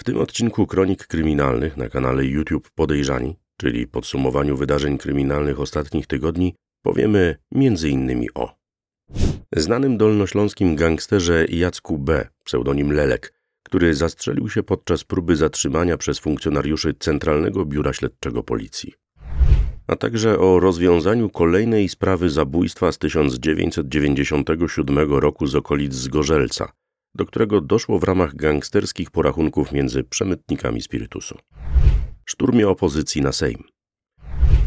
W tym odcinku Kronik Kryminalnych na kanale YouTube Podejrzani, czyli podsumowaniu wydarzeń kryminalnych ostatnich tygodni, powiemy m.in. o znanym dolnośląskim gangsterze Jacku B., pseudonim Lelek, który zastrzelił się podczas próby zatrzymania przez funkcjonariuszy Centralnego Biura Śledczego Policji, a także o rozwiązaniu kolejnej sprawy zabójstwa z 1997 roku z okolic Zgorzelca, do którego doszło w ramach gangsterskich porachunków między przemytnikami spirytusu. Szturmie opozycji na Sejm.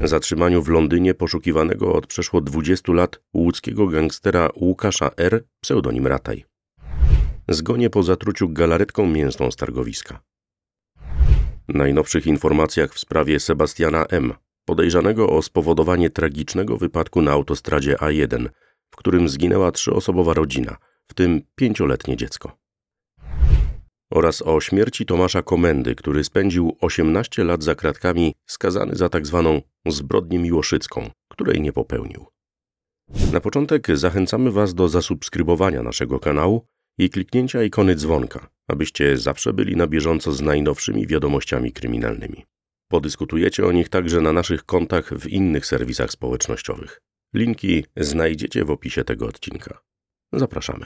Zatrzymaniu w Londynie poszukiwanego od przeszło 20 lat łódzkiego gangstera Łukasza R., pseudonim Rataj. Zgonie po zatruciu galaretką mięsną z targowiska. Najnowszych informacjach w sprawie Sebastiana M., podejrzanego o spowodowanie tragicznego wypadku na autostradzie A1, w którym zginęła trzyosobowa rodzina – w tym pięcioletnie dziecko. Oraz o śmierci Tomasza Komendy, który spędził 18 lat za kratkami, skazany za tak zwaną zbrodnię miłoszycką, której nie popełnił. Na początek zachęcamy Was do zasubskrybowania naszego kanału i kliknięcia ikony dzwonka, abyście zawsze byli na bieżąco z najnowszymi wiadomościami kryminalnymi. Podyskutujecie o nich także na naszych kontach w innych serwisach społecznościowych. Linki znajdziecie w opisie tego odcinka. Zapraszamy.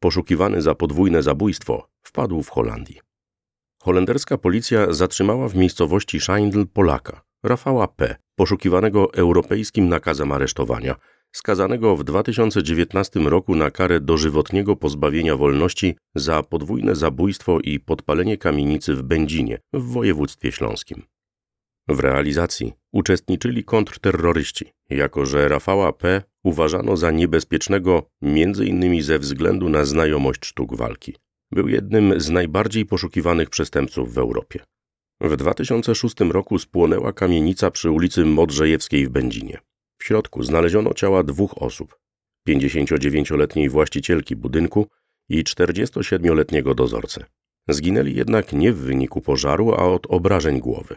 Poszukiwany za podwójne zabójstwo wpadł w Holandii. Holenderska policja zatrzymała w miejscowości Scheindl Polaka, Rafała P., poszukiwanego europejskim nakazem aresztowania, skazanego w 2019 roku na karę dożywotniego pozbawienia wolności za podwójne zabójstwo i podpalenie kamienicy w Będzinie w województwie śląskim. W realizacji uczestniczyli kontrterroryści, jako że Rafała P. uważano za niebezpiecznego m.in. ze względu na znajomość sztuk walki. Był jednym z najbardziej poszukiwanych przestępców w Europie. W 2006 roku spłonęła kamienica przy ulicy Modrzejewskiej w Będzinie. W środku znaleziono ciała dwóch osób: 59-letniej właścicielki budynku i 47-letniego dozorcę. Zginęli jednak nie w wyniku pożaru, a od obrażeń głowy.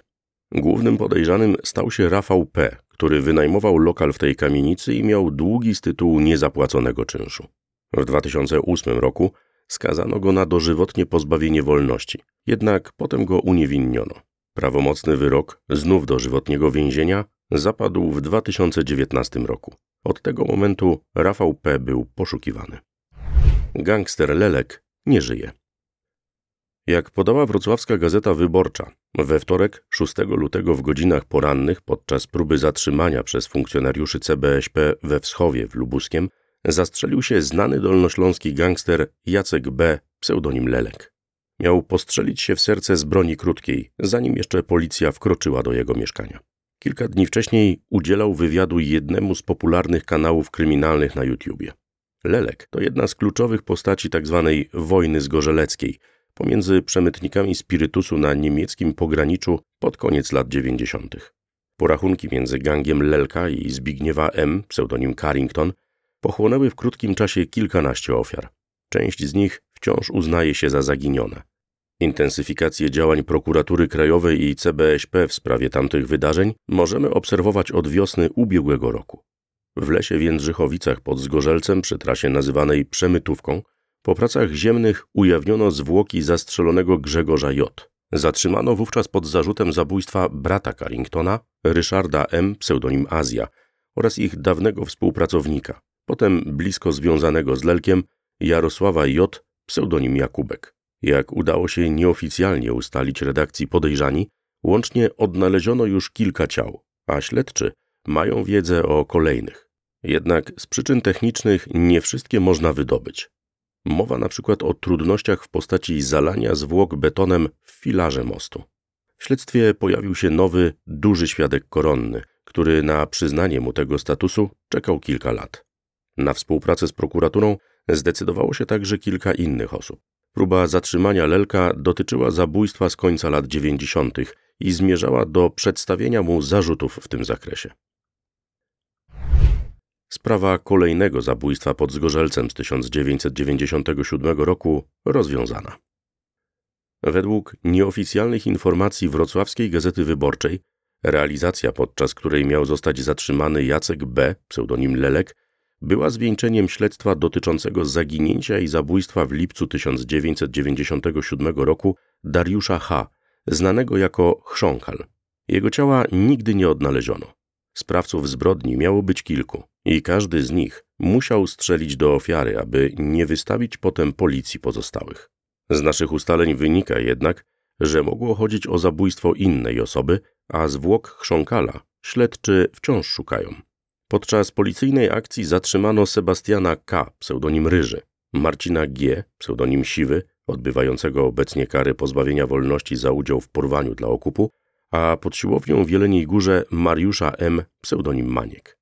Głównym podejrzanym stał się Rafał P., który wynajmował lokal w tej kamienicy i miał długi z tytułu niezapłaconego czynszu. W 2008 roku skazano go na dożywotnie pozbawienie wolności, jednak potem go uniewinniono. Prawomocny wyrok, znów dożywotniego więzienia, zapadł w 2019 roku. Od tego momentu Rafał P. był poszukiwany. Gangster Lelek nie żyje. Jak podała wrocławska Gazeta Wyborcza, we wtorek 6 lutego w godzinach porannych podczas próby zatrzymania przez funkcjonariuszy CBŚP we Wschowie w Lubuskiem zastrzelił się znany dolnośląski gangster Jacek B., pseudonim Lelek. Miał postrzelić się w serce z broni krótkiej, zanim jeszcze policja wkroczyła do jego mieszkania. Kilka dni wcześniej udzielał wywiadu jednemu z popularnych kanałów kryminalnych na YouTubie. Lelek to jedna z kluczowych postaci tzw. Tak wojny zgorzeleckiej pomiędzy przemytnikami spirytusu na niemieckim pograniczu pod koniec lat 90. Porachunki między gangiem Lelka i Zbigniewa M., pseudonim Carrington, pochłonęły w krótkim czasie kilkanaście ofiar. Część z nich wciąż uznaje się za zaginione. Intensyfikację działań prokuratury krajowej i CBŚP w sprawie tamtych wydarzeń możemy obserwować od wiosny ubiegłego roku. W lesie w pod Zgorzelcem przy trasie nazywanej Przemytówką po pracach ziemnych ujawniono zwłoki zastrzelonego Grzegorza J. Zatrzymano wówczas pod zarzutem zabójstwa brata Carringtona, Ryszarda M., pseudonim Azja, oraz ich dawnego współpracownika, potem blisko związanego z Lelkiem, Jarosława J., pseudonim Jakubek. Jak udało się nieoficjalnie ustalić redakcji podejrzani, łącznie odnaleziono już kilka ciał, a śledczy mają wiedzę o kolejnych. Jednak z przyczyn technicznych nie wszystkie można wydobyć. Mowa na przykład o trudnościach w postaci zalania zwłok betonem w filarze mostu. W śledztwie pojawił się nowy, duży świadek koronny, który na przyznanie mu tego statusu czekał kilka lat. Na współpracę z prokuraturą zdecydowało się także kilka innych osób. Próba zatrzymania Lelka dotyczyła zabójstwa z końca lat 90. i zmierzała do przedstawienia mu zarzutów w tym zakresie. Sprawa kolejnego zabójstwa pod Zgorzelcem z 1997 roku rozwiązana. Według nieoficjalnych informacji Wrocławskiej Gazety Wyborczej, realizacja, podczas której miał zostać zatrzymany Jacek B., pseudonim Lelek, była zwieńczeniem śledztwa dotyczącego zaginięcia i zabójstwa w lipcu 1997 roku Dariusza H., znanego jako Chrząkal. Jego ciała nigdy nie odnaleziono. Sprawców zbrodni miało być kilku i każdy z nich musiał strzelić do ofiary, aby nie wystawić potem policji pozostałych. Z naszych ustaleń wynika jednak, że mogło chodzić o zabójstwo innej osoby, a zwłok chrząkala śledczy wciąż szukają. Podczas policyjnej akcji zatrzymano Sebastiana K., pseudonim Ryży, Marcina G., pseudonim Siwy, odbywającego obecnie kary pozbawienia wolności za udział w porwaniu dla okupu, a pod siłownią w Jeleniej Górze Mariusza M., pseudonim Maniek.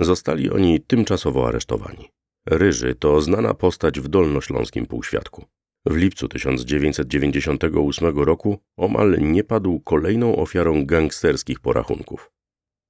Zostali oni tymczasowo aresztowani. Ryży to znana postać w dolnośląskim półświadku. W lipcu 1998 roku omal nie padł kolejną ofiarą gangsterskich porachunków.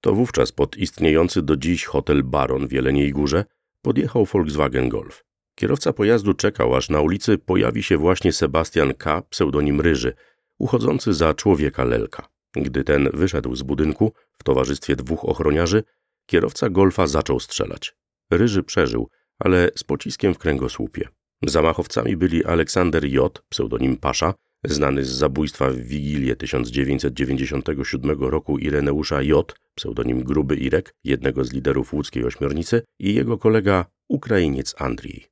To wówczas pod istniejący do dziś hotel Baron w Jeleniej Górze podjechał Volkswagen Golf. Kierowca pojazdu czekał, aż na ulicy pojawi się właśnie Sebastian K., pseudonim Ryży, uchodzący za człowieka Lelka. Gdy ten wyszedł z budynku w towarzystwie dwóch ochroniarzy, kierowca Golfa zaczął strzelać. Ryży przeżył, ale z pociskiem w kręgosłupie. Zamachowcami byli Aleksander J., pseudonim Pasza, znany z zabójstwa w Wigilię 1997 roku Ireneusza J., pseudonim Gruby Irek, jednego z liderów łódzkiej ośmiornicy, i jego kolega Ukrainiec Andrzej.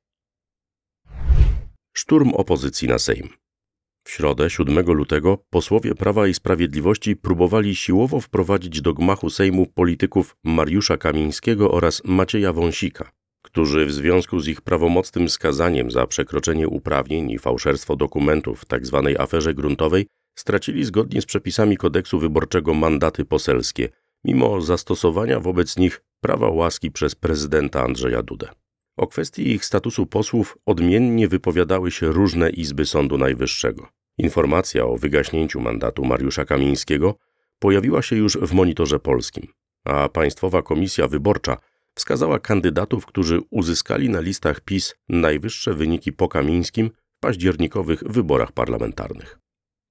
Szturm opozycji na Sejm. W środę 7 lutego posłowie Prawa i Sprawiedliwości próbowali siłowo wprowadzić do gmachu Sejmu polityków Mariusza Kamińskiego oraz Macieja Wąsika, którzy w związku z ich prawomocnym skazaniem za przekroczenie uprawnień i fałszerstwo dokumentów w tzw. Tak aferze gruntowej stracili zgodnie z przepisami kodeksu wyborczego mandaty poselskie, mimo zastosowania wobec nich prawa łaski przez prezydenta Andrzeja Dudę. O kwestii ich statusu posłów odmiennie wypowiadały się różne izby Sądu Najwyższego. Informacja o wygaśnięciu mandatu Mariusza Kamińskiego pojawiła się już w monitorze polskim, a Państwowa Komisja Wyborcza wskazała kandydatów, którzy uzyskali na listach PiS najwyższe wyniki po Kamińskim w październikowych wyborach parlamentarnych.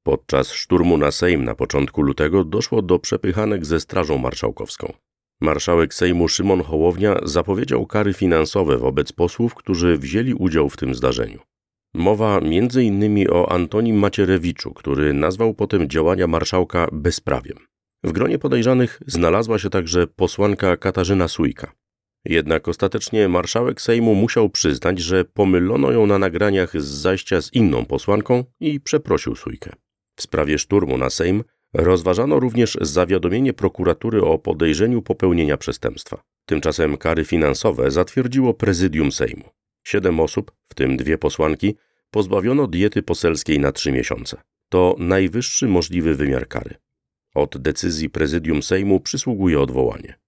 Podczas szturmu na Sejm na początku lutego doszło do przepychanek ze Strażą Marszałkowską. Marszałek Sejmu Szymon Hołownia zapowiedział kary finansowe wobec posłów, którzy wzięli udział w tym zdarzeniu. Mowa m.in. o Antonim Macierewiczu, który nazwał potem działania marszałka bezprawiem. W gronie podejrzanych znalazła się także posłanka Katarzyna Sujka. Jednak ostatecznie marszałek Sejmu musiał przyznać, że pomylono ją na nagraniach z zajścia z inną posłanką i przeprosił Sujkę. W sprawie szturmu na Sejm rozważano również zawiadomienie prokuratury o podejrzeniu popełnienia przestępstwa. Tymczasem kary finansowe zatwierdziło prezydium Sejmu. Siedem osób, w tym dwie posłanki, pozbawiono diety poselskiej na trzy miesiące. To najwyższy możliwy wymiar kary. Od decyzji prezydium Sejmu przysługuje odwołanie.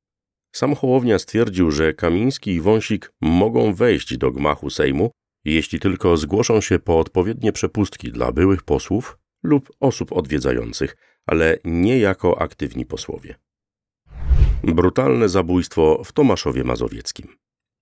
Sam Hołownia stwierdził, że Kamiński i Wąsik mogą wejść do gmachu Sejmu, jeśli tylko zgłoszą się po odpowiednie przepustki dla byłych posłów lub osób odwiedzających, ale nie jako aktywni posłowie. Brutalne zabójstwo w Tomaszowie Mazowieckim.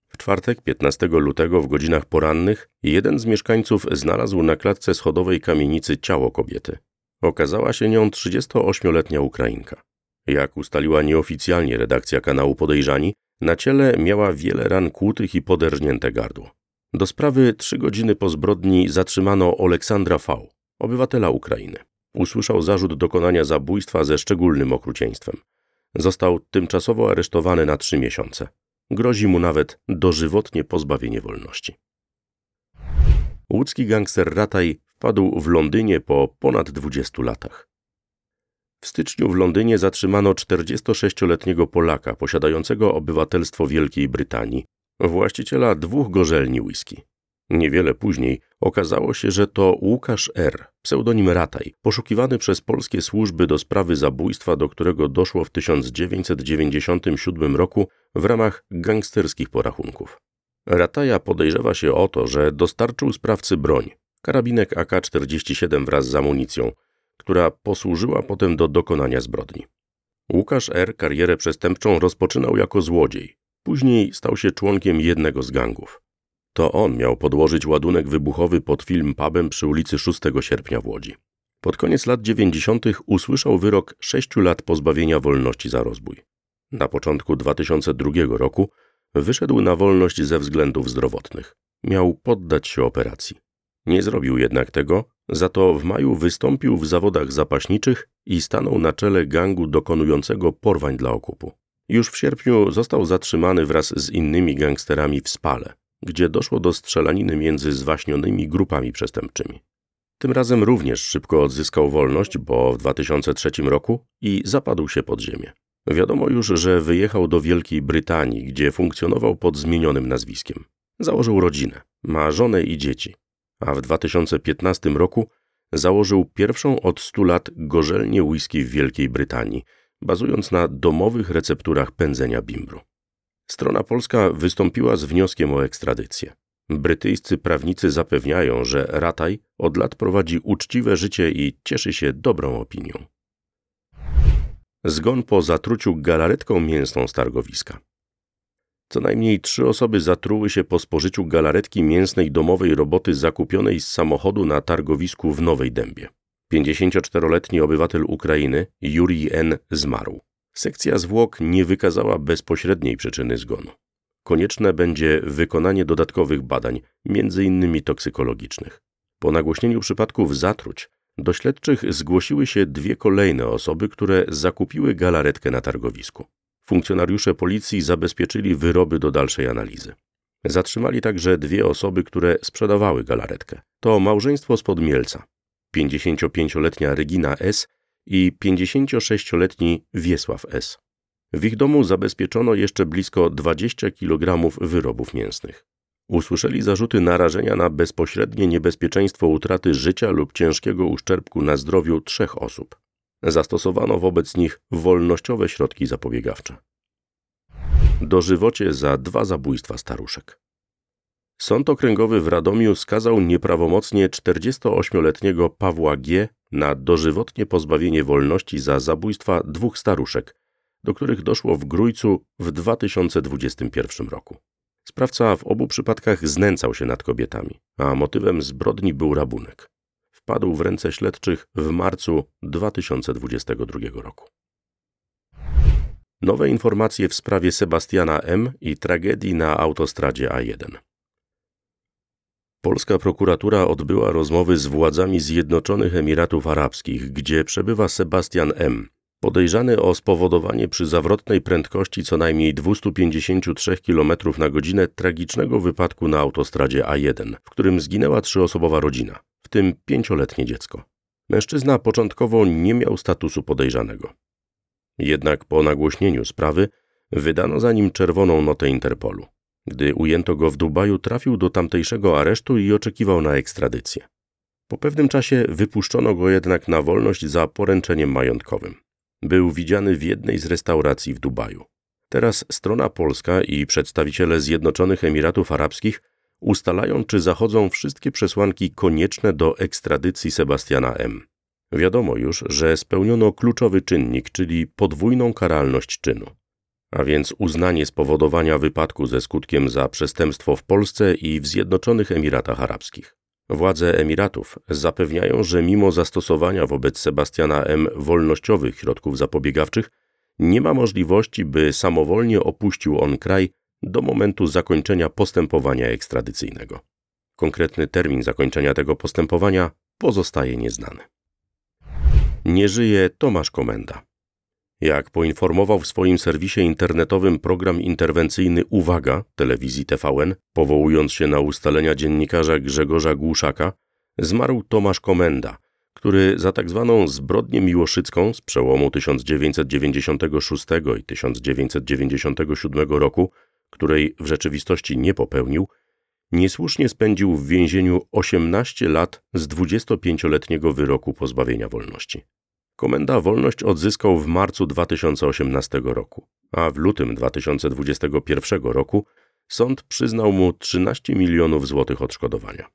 W czwartek 15 lutego w godzinach porannych jeden z mieszkańców znalazł na klatce schodowej kamienicy ciało kobiety. Okazała się nią 38-letnia Ukrainka. Jak ustaliła nieoficjalnie redakcja kanału Podejrzani, na ciele miała wiele ran kłutych i poderżnięte gardło. Do sprawy trzy godziny po zbrodni zatrzymano Aleksandra V., obywatela Ukrainy. Usłyszał zarzut dokonania zabójstwa ze szczególnym okrucieństwem. Został tymczasowo aresztowany na trzy miesiące. Grozi mu nawet dożywotnie pozbawienie wolności. Łódzki gangster Rataj wpadł w Londynie po ponad 20 latach. W styczniu w Londynie zatrzymano 46-letniego Polaka posiadającego obywatelstwo Wielkiej Brytanii, właściciela dwóch gorzelni whisky. Niewiele później okazało się, że to Łukasz R., pseudonim Rataj, poszukiwany przez polskie służby do sprawy zabójstwa, do którego doszło w 1997 roku w ramach gangsterskich porachunków. Rataja podejrzewa się o to, że dostarczył sprawcy broń, karabinek AK-47 wraz z amunicją, która posłużyła potem do dokonania zbrodni. Łukasz R. karierę przestępczą rozpoczynał jako złodziej, Później stał się członkiem jednego z gangów. To on miał podłożyć ładunek wybuchowy pod film pubem przy ulicy 6 sierpnia w Łodzi. Pod koniec lat 90. usłyszał wyrok 6 lat pozbawienia wolności za rozbój. Na początku 2002 roku wyszedł na wolność ze względów zdrowotnych. Miał poddać się operacji. Nie zrobił jednak tego, za to w maju wystąpił w zawodach zapaśniczych i stanął na czele gangu dokonującego porwań dla okupu. Już w sierpniu został zatrzymany wraz z innymi gangsterami w Spale, gdzie doszło do strzelaniny między zwaśnionymi grupami przestępczymi. Tym razem również szybko odzyskał wolność, bo w 2003 roku i zapadł się pod ziemię. Wiadomo już, że wyjechał do Wielkiej Brytanii, gdzie funkcjonował pod zmienionym nazwiskiem. Założył rodzinę, ma żonę i dzieci, a w 2015 roku założył pierwszą od 100 lat gorzelnię whisky w Wielkiej Brytanii, bazując na domowych recepturach pędzenia bimbru. Strona polska wystąpiła z wnioskiem o ekstradycję. Brytyjscy prawnicy zapewniają, że Rataj od lat prowadzi uczciwe życie i cieszy się dobrą opinią. Zgon po zatruciu galaretką mięsną z targowiska. Co najmniej trzy osoby zatruły się po spożyciu galaretki mięsnej domowej roboty zakupionej z samochodu na targowisku w Nowej Dębie. 54-letni obywatel Ukrainy, Jurij N. zmarł. Sekcja zwłok nie wykazała bezpośredniej przyczyny zgonu. Konieczne będzie wykonanie dodatkowych badań, m.in. toksykologicznych. Po nagłośnieniu przypadków zatruć do śledczych zgłosiły się dwie kolejne osoby, które zakupiły galaretkę na targowisku. Funkcjonariusze policji zabezpieczyli wyroby do dalszej analizy. Zatrzymali także dwie osoby, które sprzedawały galaretkę. To małżeństwo z Podmielca, 55-letnia Regina S. i 56-letni Wiesław S. W ich domu zabezpieczono jeszcze blisko 20 kg wyrobów mięsnych. Usłyszeli zarzuty narażenia na bezpośrednie niebezpieczeństwo utraty życia lub ciężkiego uszczerbku na zdrowiu trzech osób. Zastosowano wobec nich wolnościowe środki zapobiegawcze. Dożywocie za dwa zabójstwa staruszek. Sąd okręgowy w Radomiu skazał nieprawomocnie 48-letniego Pawła G. na dożywotnie pozbawienie wolności za zabójstwa dwóch staruszek, do których doszło w Grójcu w 2021 roku. Sprawca w obu przypadkach znęcał się nad kobietami, a motywem zbrodni był rabunek. Wpadł w ręce śledczych w marcu 2022 roku. Nowe informacje w sprawie Sebastiana M. i tragedii na autostradzie A1. Polska prokuratura odbyła rozmowy z władzami Zjednoczonych Emiratów Arabskich, gdzie przebywa Sebastian M., podejrzany o spowodowanie przy zawrotnej prędkości co najmniej 253 km na godzinę tragicznego wypadku na autostradzie A1, w którym zginęła trzyosobowa rodzina, w tym pięcioletnie dziecko. Mężczyzna początkowo nie miał statusu podejrzanego. Jednak po nagłośnieniu sprawy wydano za nim czerwoną notę Interpolu. Gdy ujęto go w Dubaju, trafił do tamtejszego aresztu i oczekiwał na ekstradycję. Po pewnym czasie wypuszczono go jednak na wolność za poręczeniem majątkowym. Był widziany w jednej z restauracji w Dubaju. Teraz strona polska i przedstawiciele Zjednoczonych Emiratów Arabskich ustalają, czy zachodzą wszystkie przesłanki konieczne do ekstradycji Sebastiana M. Wiadomo już, że spełniono kluczowy czynnik, czyli podwójną karalność czynu, a więc uznanie spowodowania wypadku ze skutkiem za przestępstwo w Polsce i w Zjednoczonych Emiratach Arabskich. Władze Emiratów zapewniają, że mimo zastosowania wobec Sebastiana M. wolnościowych środków zapobiegawczych, nie ma możliwości, by samowolnie opuścił on kraj do momentu zakończenia postępowania ekstradycyjnego. Konkretny termin zakończenia tego postępowania pozostaje nieznany. Nie żyje Tomasz Komenda. Jak poinformował w swoim serwisie internetowym program interwencyjny Uwaga telewizji TVN, powołując się na ustalenia dziennikarza Grzegorza Głuszaka, zmarł Tomasz Komenda, który za tak zwaną zbrodnię miłoszycką z przełomu 1996 i 1997 roku, której w rzeczywistości nie popełnił, niesłusznie spędził w więzieniu 18 lat z 25-letniego wyroku pozbawienia wolności. Komenda wolność odzyskał w marcu 2018 roku, a w lutym 2021 roku sąd przyznał mu 13 milionów złotych odszkodowania.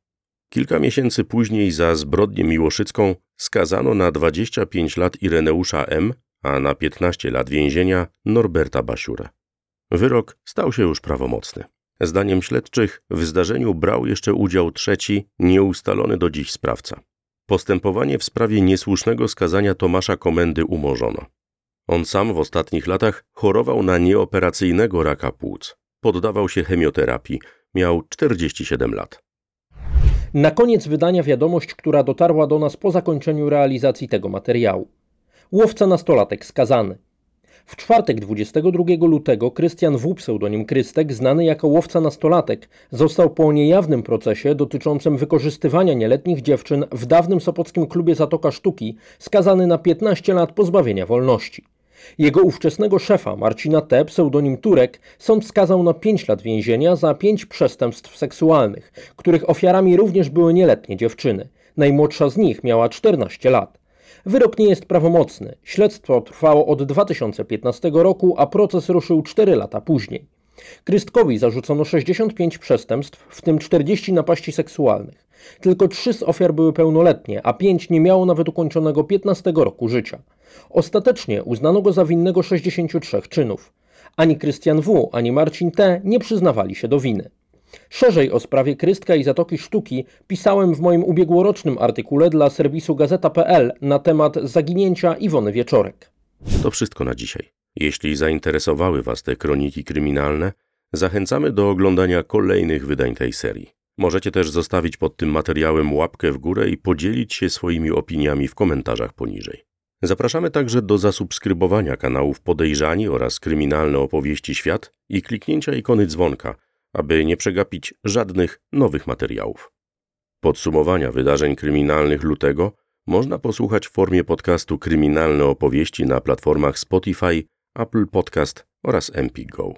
Kilka miesięcy później za zbrodnię miłoszycką skazano na 25 lat Ireneusza M., a na 15 lat więzienia Norberta Basiurę. Wyrok stał się już prawomocny. Zdaniem śledczych w zdarzeniu brał jeszcze udział trzeci, nieustalony do dziś sprawca. Postępowanie w sprawie niesłusznego skazania Tomasza Komendy umorzono. On sam w ostatnich latach chorował na nieoperacyjnego raka płuc. Poddawał się chemioterapii. Miał 47 lat. Na koniec wydania wiadomość, która dotarła do nas po zakończeniu realizacji tego materiału. Łowca nastolatek skazany. W czwartek 22 lutego Krystian W. pseudonim Krystek, znany jako łowca nastolatek, został po niejawnym procesie dotyczącym wykorzystywania nieletnich dziewczyn w dawnym sopockim klubie Zatoka Sztuki skazany na 15 lat pozbawienia wolności. Jego ówczesnego szefa, Marcina T., pseudonim Turek, sąd skazał na 5 lat więzienia za 5 przestępstw seksualnych, których ofiarami również były nieletnie dziewczyny. Najmłodsza z nich miała 14 lat. Wyrok nie jest prawomocny. Śledztwo trwało od 2015 roku, a proces ruszył 4 lata później. Krystkowi zarzucono 65 przestępstw, w tym 40 napaści seksualnych. Tylko trzy z ofiar były pełnoletnie, a pięć nie miało nawet ukończonego 15 roku życia. Ostatecznie uznano go za winnego 63 czynów. Ani Krystian W., ani Marcin T. nie przyznawali się do winy. Szerzej o sprawie Krystka i Zatoki Sztuki pisałem w moim ubiegłorocznym artykule dla serwisu Gazeta.pl na temat zaginięcia Iwony Wieczorek. To wszystko na dzisiaj. Jeśli zainteresowały Was te kroniki kryminalne, zachęcamy do oglądania kolejnych wydań tej serii. Możecie też zostawić pod tym materiałem łapkę w górę i podzielić się swoimi opiniami w komentarzach poniżej. Zapraszamy także do zasubskrybowania kanałów Podejrzani oraz Kryminalne Opowieści Świat i kliknięcia ikony dzwonka, aby nie przegapić żadnych nowych materiałów. Podsumowania wydarzeń kryminalnych lutego można posłuchać w formie podcastu Kryminalne Opowieści na platformach Spotify, Apple Podcast oraz MPGO.